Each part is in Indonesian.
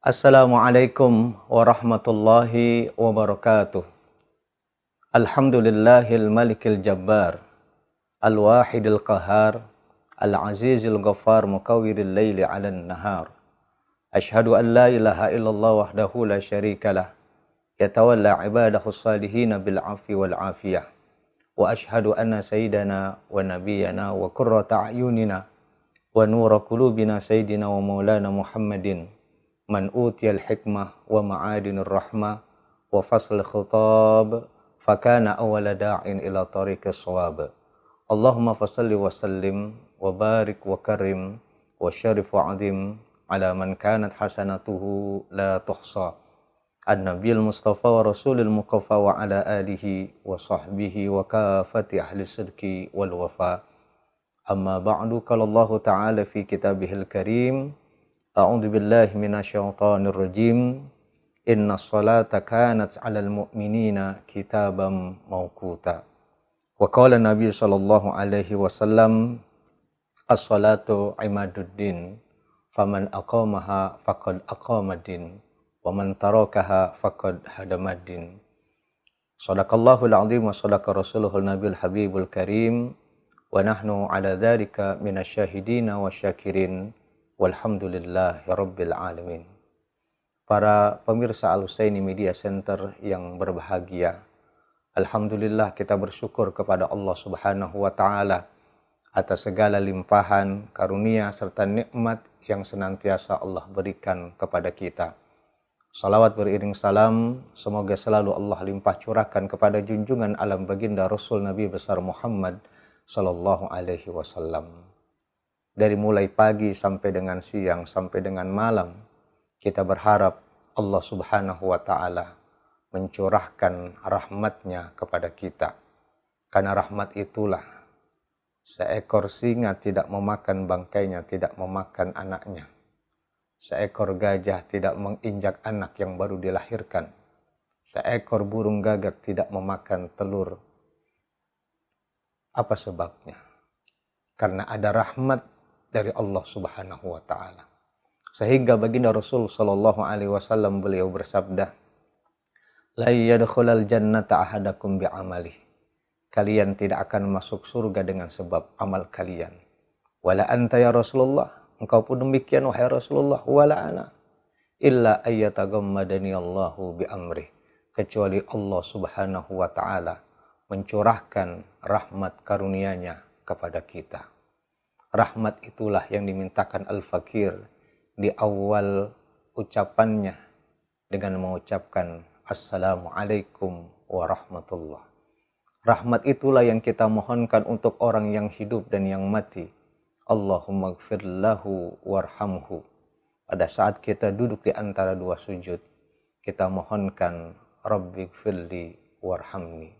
Assalamualaikum warahmatullahi wabarakatuh. Alhamdulillahil malikil jabbar. Al-wahidil qahar. Al-azizil ghaffar mukawwiril laili 'alan nahar. Ashhadu an la ilaha illallah wahdahu la syarikalah. Yatawalla ibadahu salihina bil afi wal afiyah. Wa ashhadu anna sayyidana wa nabiyyana wa qurrata a'yunina wa nura qulubina sayyidina wa maulana Muhammadin من أوتي الحكمة ومعادن الرحمة وفصل الخطاب فكان أول داع إلى طريق الصواب. اللهم فصل وسلم وبارك وكرم وشرف وعظيم على من كانت حسنته لا تحصى. النبي المصطفى ورسول المكفى وعلى آله وصحبه وكافة أهل الصدق والوفاء. أما بعد قال الله تعالى في كتابه الكريم أعوذ بالله من الشيطان الرجيم. إن الصلاة كانت على المؤمنين كتابا موقوتا. وقال النبي صلى الله عليه وسلم الصلاة عماد الدين فمن أقامها فقد أقام الدين ومن تركها فقد هدم الدين. صدق الله العظيم وصدق رسوله النبي الحبيب الكريم. ونحن على ذلك من الشاهدين والشاكرين. Walhamdulillah Alamin. Para pemirsa Al-Husaini Media Center yang berbahagia. Alhamdulillah kita bersyukur kepada Allah Subhanahu wa taala atas segala limpahan karunia serta nikmat yang senantiasa Allah berikan kepada kita. Salawat beriring salam, semoga selalu Allah limpah curahkan kepada junjungan alam baginda Rasul Nabi besar Muhammad sallallahu alaihi wasallam dari mulai pagi sampai dengan siang sampai dengan malam kita berharap Allah Subhanahu wa taala mencurahkan rahmatnya kepada kita. Karena rahmat itulah seekor singa tidak memakan bangkainya tidak memakan anaknya. Seekor gajah tidak menginjak anak yang baru dilahirkan. Seekor burung gagak tidak memakan telur. Apa sebabnya? Karena ada rahmat dari Allah Subhanahu wa taala. Sehingga baginda Rasul sallallahu alaihi wasallam beliau bersabda, "La yadkhulal jannata ahadakum bi'amalih." Kalian tidak akan masuk surga dengan sebab amal kalian. Wala anta ya Rasulullah, engkau pun demikian wahai Rasulullah, wala ana illa ayyatagammadani Allahu bi amri. Kecuali Allah Subhanahu wa taala mencurahkan rahmat karunia-Nya kepada kita rahmat itulah yang dimintakan al-fakir di awal ucapannya dengan mengucapkan assalamualaikum warahmatullah. Rahmat itulah yang kita mohonkan untuk orang yang hidup dan yang mati. Allahumma gfir lahu warhamhu. Pada saat kita duduk di antara dua sujud, kita mohonkan Rabbi gfirli warhamni.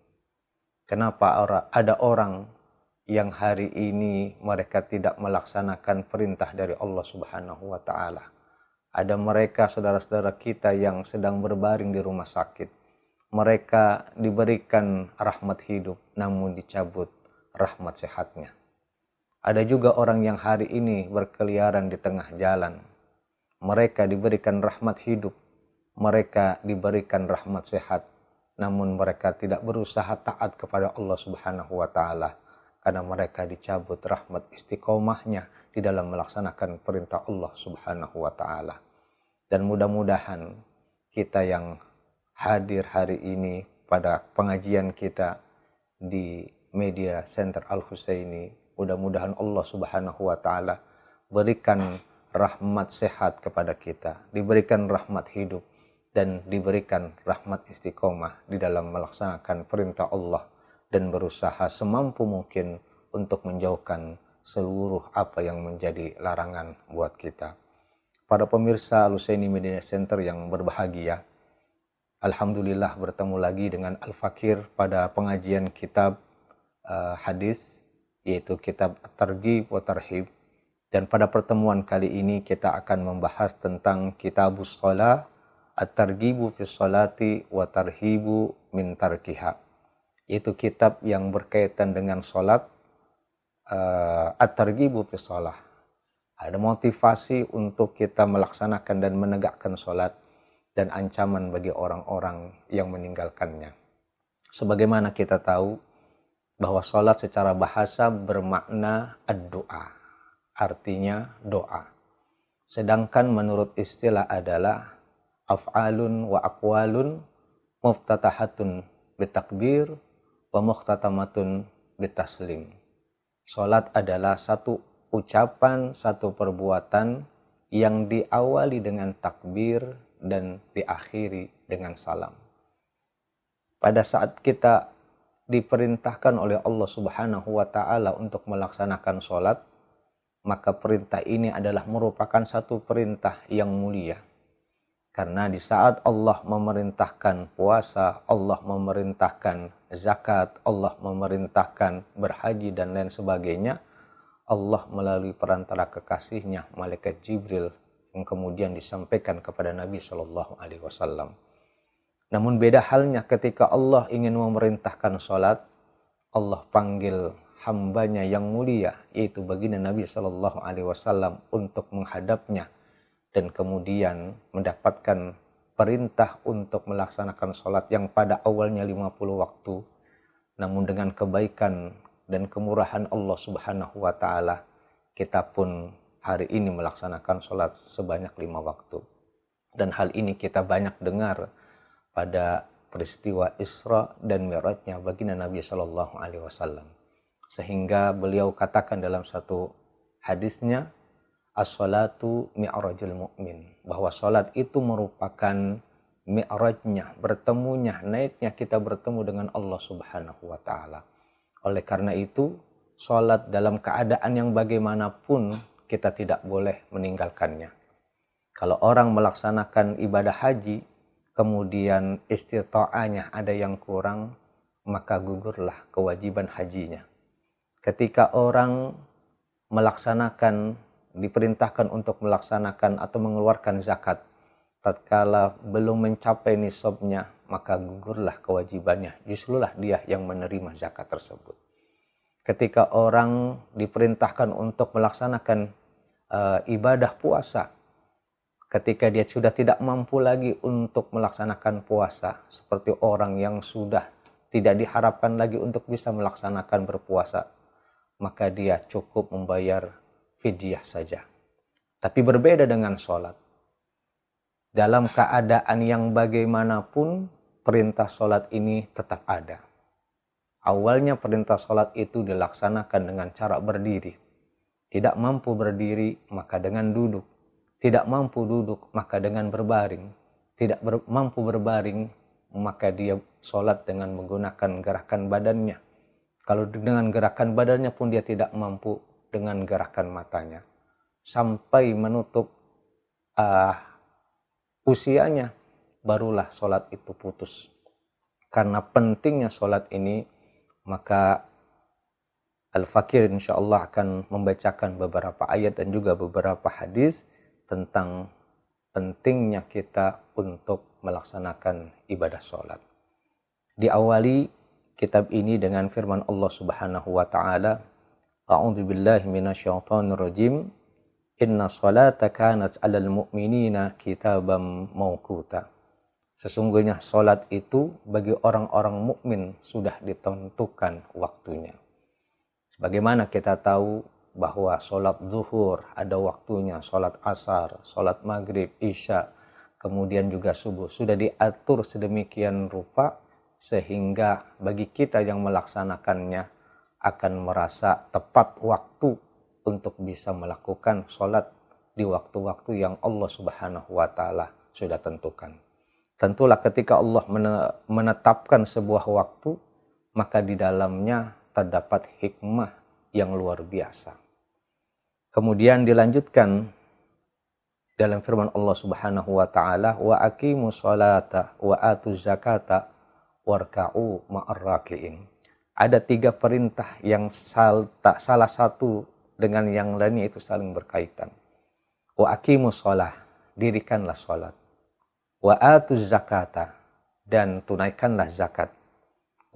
Kenapa ada orang yang hari ini mereka tidak melaksanakan perintah dari Allah Subhanahu wa taala. Ada mereka saudara-saudara kita yang sedang berbaring di rumah sakit. Mereka diberikan rahmat hidup namun dicabut rahmat sehatnya. Ada juga orang yang hari ini berkeliaran di tengah jalan. Mereka diberikan rahmat hidup, mereka diberikan rahmat sehat, namun mereka tidak berusaha taat kepada Allah Subhanahu wa taala karena mereka dicabut rahmat istiqomahnya di dalam melaksanakan perintah Allah Subhanahu wa taala. Dan mudah-mudahan kita yang hadir hari ini pada pengajian kita di Media Center Al Husaini, mudah-mudahan Allah Subhanahu wa taala berikan rahmat sehat kepada kita, diberikan rahmat hidup dan diberikan rahmat istiqomah di dalam melaksanakan perintah Allah dan berusaha semampu mungkin untuk menjauhkan seluruh apa yang menjadi larangan buat kita. Para pemirsa Lusaini Media Center yang berbahagia, Alhamdulillah bertemu lagi dengan Al-Fakir pada pengajian kitab uh, hadis, yaitu kitab Targhib wa Tarhib. Dan pada pertemuan kali ini kita akan membahas tentang kitabus sholah, At-Targhibu fi sholati wa Tarhibu min tarkiha yaitu kitab yang berkaitan dengan sholat uh, at-targhibu fi sholah ada motivasi untuk kita melaksanakan dan menegakkan sholat dan ancaman bagi orang-orang yang meninggalkannya. Sebagaimana kita tahu bahwa sholat secara bahasa bermakna ad-doa, artinya doa. Sedangkan menurut istilah adalah af'alun wa aqwalun muftatahatun bitakbir wa bitaslim. Sholat adalah satu ucapan, satu perbuatan yang diawali dengan takbir dan diakhiri dengan salam. Pada saat kita diperintahkan oleh Allah Subhanahu wa taala untuk melaksanakan sholat, maka perintah ini adalah merupakan satu perintah yang mulia. Karena di saat Allah memerintahkan puasa, Allah memerintahkan zakat, Allah memerintahkan berhaji dan lain sebagainya, Allah melalui perantara kekasihnya malaikat Jibril yang kemudian disampaikan kepada Nabi Shallallahu Alaihi Wasallam. Namun beda halnya ketika Allah ingin memerintahkan sholat, Allah panggil hambanya yang mulia yaitu baginda Nabi Shallallahu Alaihi Wasallam untuk menghadapnya dan kemudian mendapatkan perintah untuk melaksanakan sholat yang pada awalnya 50 waktu namun dengan kebaikan dan kemurahan Allah Subhanahu wa taala kita pun hari ini melaksanakan sholat sebanyak lima waktu. Dan hal ini kita banyak dengar pada peristiwa Isra dan Mi'rajnya baginda Nabi Shallallahu Alaihi Wasallam. Sehingga beliau katakan dalam satu hadisnya, as-salatu mi'rajul mu'min. Bahwa sholat itu merupakan mi'rajnya, bertemunya, naiknya kita bertemu dengan Allah Subhanahu wa Ta'ala. Oleh karena itu, sholat dalam keadaan yang bagaimanapun kita tidak boleh meninggalkannya. Kalau orang melaksanakan ibadah haji, kemudian istita'anya ada yang kurang, maka gugurlah kewajiban hajinya. Ketika orang melaksanakan, diperintahkan untuk melaksanakan atau mengeluarkan zakat, tatkala belum mencapai nisabnya, maka gugurlah kewajibannya. Justrulah dia yang menerima zakat tersebut. Ketika orang diperintahkan untuk melaksanakan uh, ibadah puasa, ketika dia sudah tidak mampu lagi untuk melaksanakan puasa, seperti orang yang sudah tidak diharapkan lagi untuk bisa melaksanakan berpuasa, maka dia cukup membayar fidyah saja. Tapi berbeda dengan sholat. Dalam keadaan yang bagaimanapun, perintah sholat ini tetap ada. Awalnya perintah sholat itu dilaksanakan dengan cara berdiri. Tidak mampu berdiri, maka dengan duduk. Tidak mampu duduk, maka dengan berbaring. Tidak ber, mampu berbaring, maka dia sholat dengan menggunakan gerakan badannya. Kalau dengan gerakan badannya pun dia tidak mampu dengan gerakan matanya. Sampai menutup uh, usianya barulah sholat itu putus. Karena pentingnya sholat ini, maka Al-Fakir insya Allah akan membacakan beberapa ayat dan juga beberapa hadis tentang pentingnya kita untuk melaksanakan ibadah sholat. Diawali kitab ini dengan firman Allah Subhanahu wa taala, A'udzu billahi minasyaitonir rajim. Inna salata kanat 'alal mu'minina kitaban mawquta. Sesungguhnya solat itu bagi orang-orang mukmin sudah ditentukan waktunya. Sebagaimana kita tahu bahwa solat zuhur ada waktunya, solat asar, solat maghrib, isya, kemudian juga subuh. Sudah diatur sedemikian rupa sehingga bagi kita yang melaksanakannya akan merasa tepat waktu untuk bisa melakukan solat di waktu-waktu yang Allah Subhanahu wa taala sudah tentukan. Tentulah ketika Allah menetapkan sebuah waktu, maka di dalamnya terdapat hikmah yang luar biasa. Kemudian dilanjutkan dalam firman Allah Subhanahu wa taala wa aqimu salata wa atu zakata warka'u ma'ar raki'in. Ada tiga perintah yang sal, tak salah satu dengan yang lainnya itu saling berkaitan. Wa aqimu shalah, dirikanlah salat wa atu zakata dan tunaikanlah zakat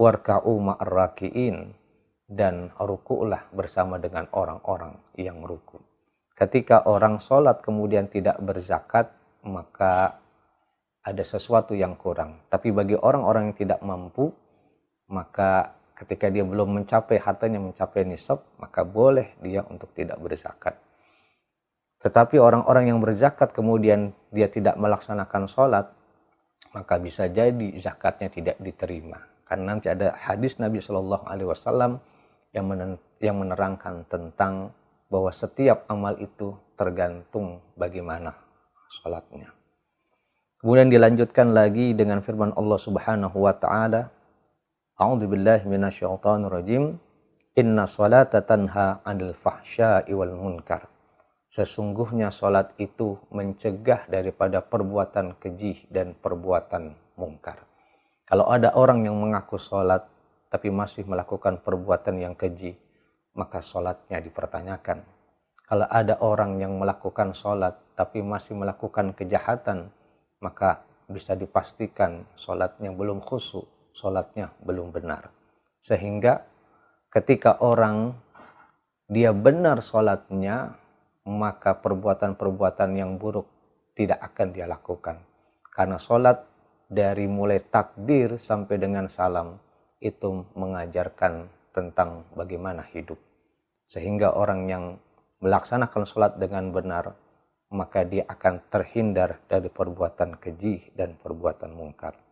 warka'u ma'arraki'in dan ruku'lah bersama dengan orang-orang yang ruku. ketika orang sholat kemudian tidak berzakat, maka ada sesuatu yang kurang. Tapi bagi orang-orang yang tidak mampu, maka ketika dia belum mencapai hartanya mencapai nisab, maka boleh dia untuk tidak berzakat. Tetapi orang-orang yang berzakat kemudian dia tidak melaksanakan sholat, maka bisa jadi zakatnya tidak diterima. Karena nanti ada hadis Nabi Shallallahu Alaihi Wasallam yang yang menerangkan tentang bahwa setiap amal itu tergantung bagaimana sholatnya. Kemudian dilanjutkan lagi dengan firman Allah Subhanahu wa taala, A'udzu billahi minasyaitonir rajim. Inna salata tanha 'anil fahsya'i wal munkar. Sesungguhnya salat itu mencegah daripada perbuatan keji dan perbuatan mungkar. Kalau ada orang yang mengaku salat tapi masih melakukan perbuatan yang keji, maka salatnya dipertanyakan. Kalau ada orang yang melakukan salat tapi masih melakukan kejahatan, maka bisa dipastikan sholatnya belum khusyuk, sholatnya belum benar. Sehingga ketika orang dia benar sholatnya, maka perbuatan-perbuatan yang buruk tidak akan dia lakukan. Karena sholat dari mulai takbir sampai dengan salam itu mengajarkan tentang bagaimana hidup. Sehingga orang yang melaksanakan sholat dengan benar, maka dia akan terhindar dari perbuatan keji dan perbuatan mungkar.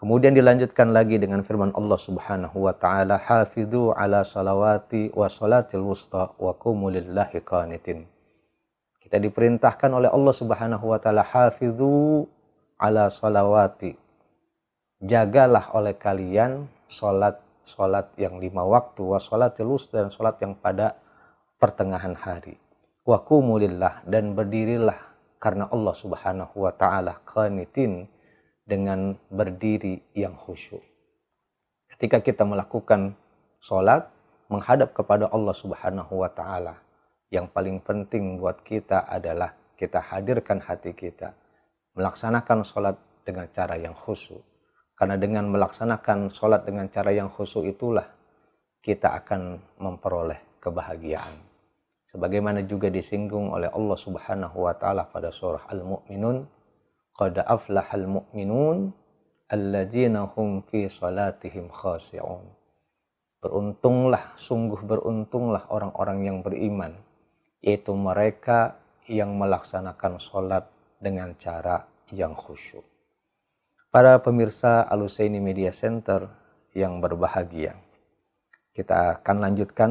Kemudian dilanjutkan lagi dengan firman Allah Subhanahu wa taala, "Hafidhu ala salawati wa salatil wusta wa qumu lillahi qanitin." Kita diperintahkan oleh Allah Subhanahu wa taala, "Hafidhu ala salawati." Jagalah oleh kalian salat salat yang lima waktu wa salatil wusta dan salat yang pada pertengahan hari wakumulillah dan berdirilah karena Allah Subhanahu wa taala qanitin dengan berdiri yang khusyuk. Ketika kita melakukan sholat menghadap kepada Allah Subhanahu wa taala, yang paling penting buat kita adalah kita hadirkan hati kita melaksanakan sholat dengan cara yang khusyuk. Karena dengan melaksanakan sholat dengan cara yang khusyuk itulah kita akan memperoleh kebahagiaan sebagaimana juga disinggung oleh Allah Subhanahu wa taala pada surah Al-Mu'minun qad aflahal mu'minun alladzina hum fi salatihim khashi'un beruntunglah sungguh beruntunglah orang-orang yang beriman yaitu mereka yang melaksanakan sholat dengan cara yang khusyuk. Para pemirsa Alusaini Media Center yang berbahagia kita akan lanjutkan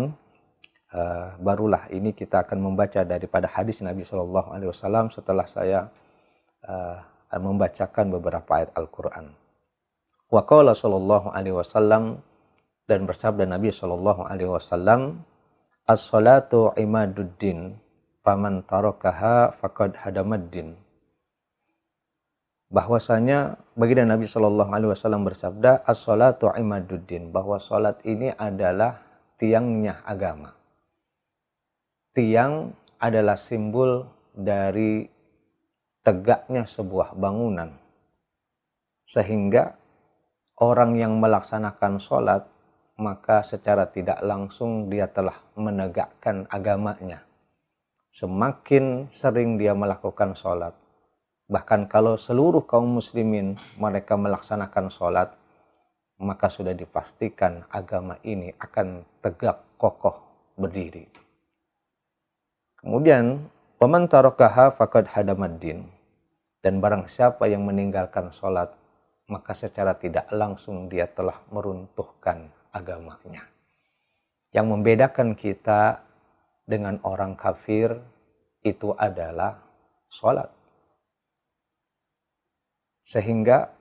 uh, barulah ini kita akan membaca daripada hadis Nabi Shallallahu Alaihi Wasallam setelah saya uh, membacakan beberapa ayat Al-Quran. Waqala Shallallahu Alaihi Wasallam dan bersabda Nabi Shallallahu Alaihi Wasallam, as-salatu imaduddin, paman tarokaha fakad hadamaddin. Bahwasanya baginda Nabi Shallallahu Alaihi Wasallam bersabda, as-salatu imaduddin, bahwa salat ini adalah tiangnya agama tiang adalah simbol dari tegaknya sebuah bangunan. Sehingga orang yang melaksanakan sholat, maka secara tidak langsung dia telah menegakkan agamanya. Semakin sering dia melakukan sholat, bahkan kalau seluruh kaum muslimin mereka melaksanakan sholat, maka sudah dipastikan agama ini akan tegak kokoh berdiri. Kemudian, tarokaha fakad hadamaddin. Dan barang siapa yang meninggalkan sholat, maka secara tidak langsung dia telah meruntuhkan agamanya. Yang membedakan kita dengan orang kafir itu adalah sholat. Sehingga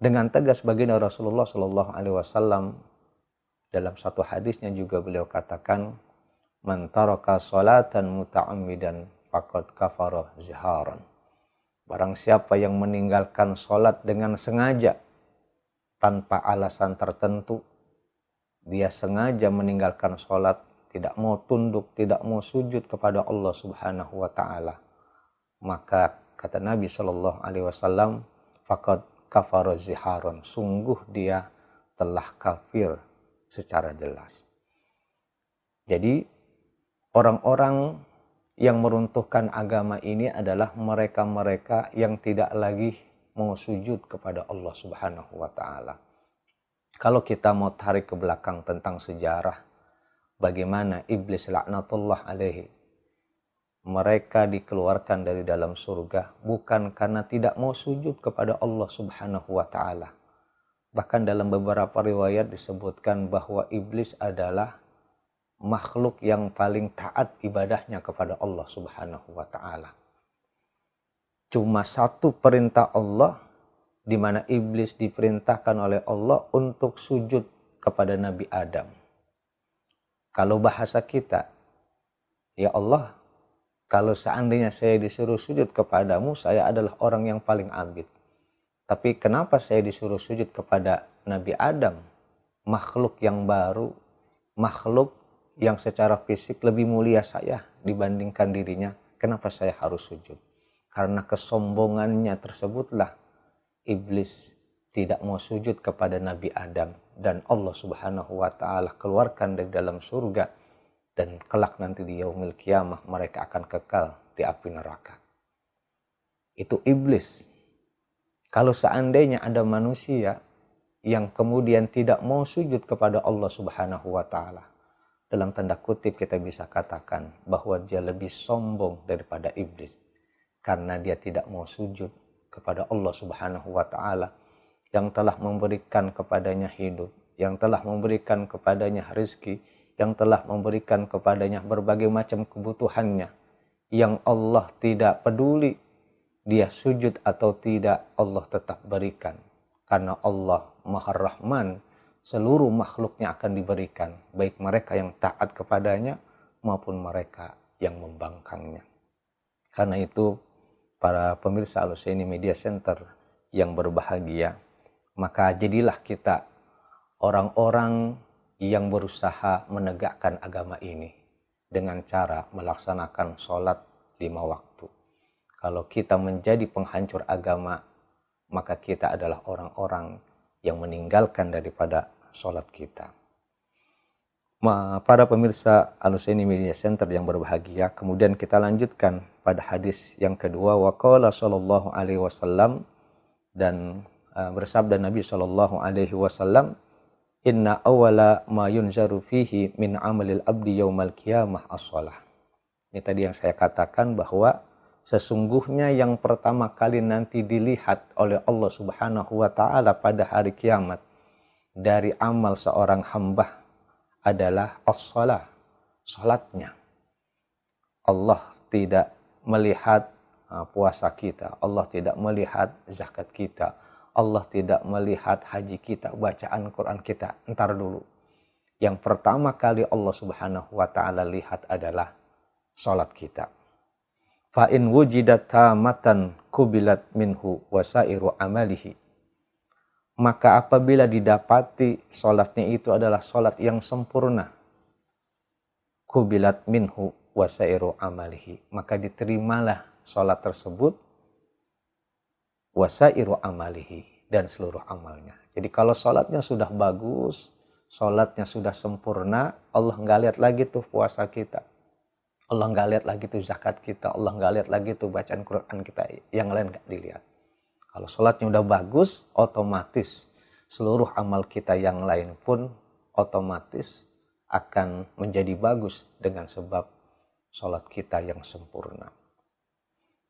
dengan tegas baginda Rasulullah Shallallahu Alaihi Wasallam dalam satu hadisnya juga beliau katakan man taraka salatan muta'ammidan faqad kafara ziharan. Barang siapa yang meninggalkan salat dengan sengaja tanpa alasan tertentu, dia sengaja meninggalkan salat, tidak mau tunduk, tidak mau sujud kepada Allah Subhanahu wa taala. Maka kata Nabi Shallallahu alaihi wasallam, faqad kafara ziharan. Sungguh dia telah kafir secara jelas. Jadi orang-orang yang meruntuhkan agama ini adalah mereka-mereka yang tidak lagi mau sujud kepada Allah Subhanahu wa taala. Kalau kita mau tarik ke belakang tentang sejarah bagaimana iblis laknatullah alaihi mereka dikeluarkan dari dalam surga bukan karena tidak mau sujud kepada Allah Subhanahu wa taala. Bahkan dalam beberapa riwayat disebutkan bahwa iblis adalah makhluk yang paling taat ibadahnya kepada Allah Subhanahu wa taala. Cuma satu perintah Allah di mana iblis diperintahkan oleh Allah untuk sujud kepada Nabi Adam. Kalau bahasa kita, ya Allah, kalau seandainya saya disuruh sujud kepadamu, saya adalah orang yang paling abid. Tapi kenapa saya disuruh sujud kepada Nabi Adam, makhluk yang baru, makhluk yang secara fisik lebih mulia saya dibandingkan dirinya, kenapa saya harus sujud? Karena kesombongannya tersebutlah iblis tidak mau sujud kepada Nabi Adam dan Allah Subhanahu wa taala keluarkan dari dalam surga dan kelak nanti di yaumil kiamah mereka akan kekal di api neraka. Itu iblis. Kalau seandainya ada manusia yang kemudian tidak mau sujud kepada Allah Subhanahu wa taala, dalam tanda kutip kita bisa katakan bahwa dia lebih sombong daripada iblis. Karena dia tidak mau sujud kepada Allah Subhanahu wa taala yang telah memberikan kepadanya hidup, yang telah memberikan kepadanya rezeki, yang telah memberikan kepadanya berbagai macam kebutuhannya. Yang Allah tidak peduli dia sujud atau tidak Allah tetap berikan. Karena Allah Maha Rahman seluruh makhluknya akan diberikan, baik mereka yang taat kepadanya maupun mereka yang membangkangnya. Karena itu, para pemirsa Aluseni Media Center yang berbahagia, maka jadilah kita orang-orang yang berusaha menegakkan agama ini dengan cara melaksanakan sholat lima waktu. Kalau kita menjadi penghancur agama, maka kita adalah orang-orang yang meninggalkan daripada sholat kita. Ma, para pemirsa Aluseni Media Center yang berbahagia, kemudian kita lanjutkan pada hadis yang kedua waqala sallallahu alaihi wasallam dan uh, bersabda Nabi sallallahu alaihi wasallam inna awala ma yunzaru fihi min amalil abdi yaumal qiyamah as-shalah. Ini tadi yang saya katakan bahwa sesungguhnya yang pertama kali nanti dilihat oleh Allah Subhanahu wa taala pada hari kiamat dari amal seorang hamba adalah as-salah, salatnya. Allah tidak melihat uh, puasa kita, Allah tidak melihat zakat kita, Allah tidak melihat haji kita, bacaan Quran kita. Entar dulu. Yang pertama kali Allah Subhanahu wa taala lihat adalah salat kita. Fa in wujidat tamatan kubilat minhu wasairu amalihi maka apabila didapati sholatnya itu adalah sholat yang sempurna, kubilat minhu wasairu amalihi, maka diterimalah sholat tersebut wasairu amalihi dan seluruh amalnya. Jadi kalau sholatnya sudah bagus, sholatnya sudah sempurna, Allah nggak lihat lagi tuh puasa kita. Allah nggak lihat lagi tuh zakat kita, Allah nggak lihat lagi tuh bacaan Quran kita, yang lain nggak dilihat. Kalau sholatnya udah bagus, otomatis seluruh amal kita yang lain pun otomatis akan menjadi bagus dengan sebab sholat kita yang sempurna.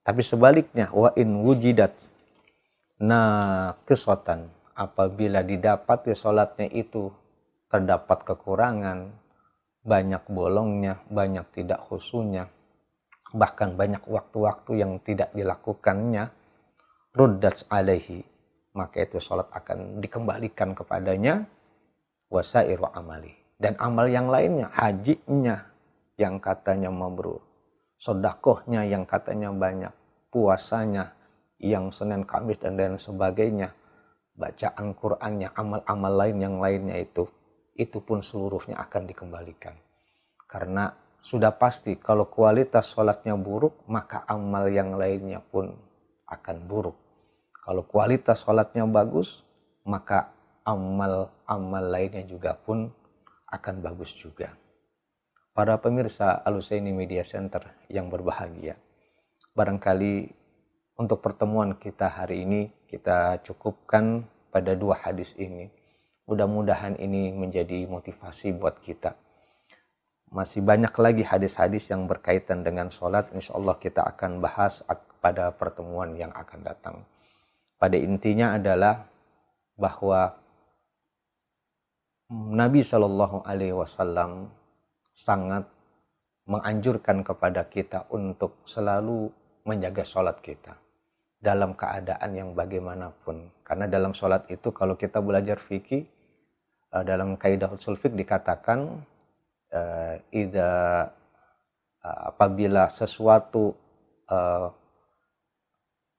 Tapi sebaliknya, wa in wujidat nah kesotan apabila didapati sholatnya itu terdapat kekurangan, banyak bolongnya, banyak tidak khusunya, bahkan banyak waktu-waktu yang tidak dilakukannya, ruddat alaihi. Maka itu sholat akan dikembalikan kepadanya. Wasairu amali. Dan amal yang lainnya hajinya yang katanya mabrur. Sodakohnya yang katanya banyak. Puasanya yang Senin Kamis dan lain sebagainya. Bacaan Qur'annya amal-amal lain yang lainnya itu itu pun seluruhnya akan dikembalikan. Karena sudah pasti kalau kualitas sholatnya buruk maka amal yang lainnya pun akan buruk kalau kualitas sholatnya bagus, maka amal-amal lainnya juga pun akan bagus juga. para pemirsa Alusaini Media Center yang berbahagia. Barangkali untuk pertemuan kita hari ini kita cukupkan pada dua hadis ini. Mudah-mudahan ini menjadi motivasi buat kita. Masih banyak lagi hadis-hadis yang berkaitan dengan sholat. Insya Allah kita akan bahas pada pertemuan yang akan datang. Pada intinya adalah bahwa Nabi Shallallahu Alaihi Wasallam sangat menganjurkan kepada kita untuk selalu menjaga sholat kita dalam keadaan yang bagaimanapun. Karena dalam sholat itu kalau kita belajar fikih eh, dalam kaidah usul fik dikatakan uh, ida uh, apabila sesuatu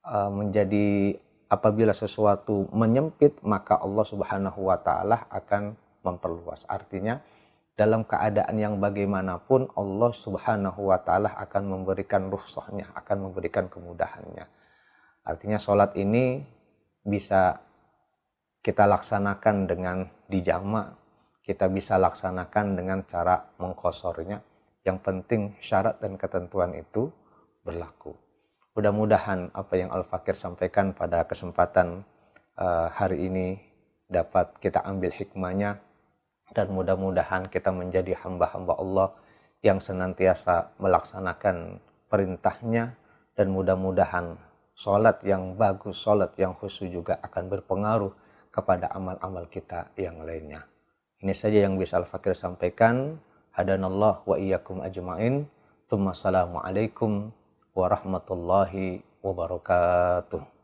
menjadi apabila sesuatu menyempit maka Allah Subhanahu wa taala akan memperluas. Artinya dalam keadaan yang bagaimanapun Allah Subhanahu wa taala akan memberikan ruhsahnya, akan memberikan kemudahannya. Artinya sholat ini bisa kita laksanakan dengan dijama, kita bisa laksanakan dengan cara mengkosornya. Yang penting syarat dan ketentuan itu berlaku. Mudah-mudahan apa yang Al-Fakir sampaikan pada kesempatan uh, hari ini dapat kita ambil hikmahnya dan mudah-mudahan kita menjadi hamba-hamba Allah yang senantiasa melaksanakan perintahnya dan mudah-mudahan sholat yang bagus, sholat yang khusus juga akan berpengaruh kepada amal-amal kita yang lainnya. Ini saja yang bisa Al-Fakir sampaikan. Hadanallah wa iyyakum ajma'in. Assalamualaikum warahmatullahi wabarakatuh.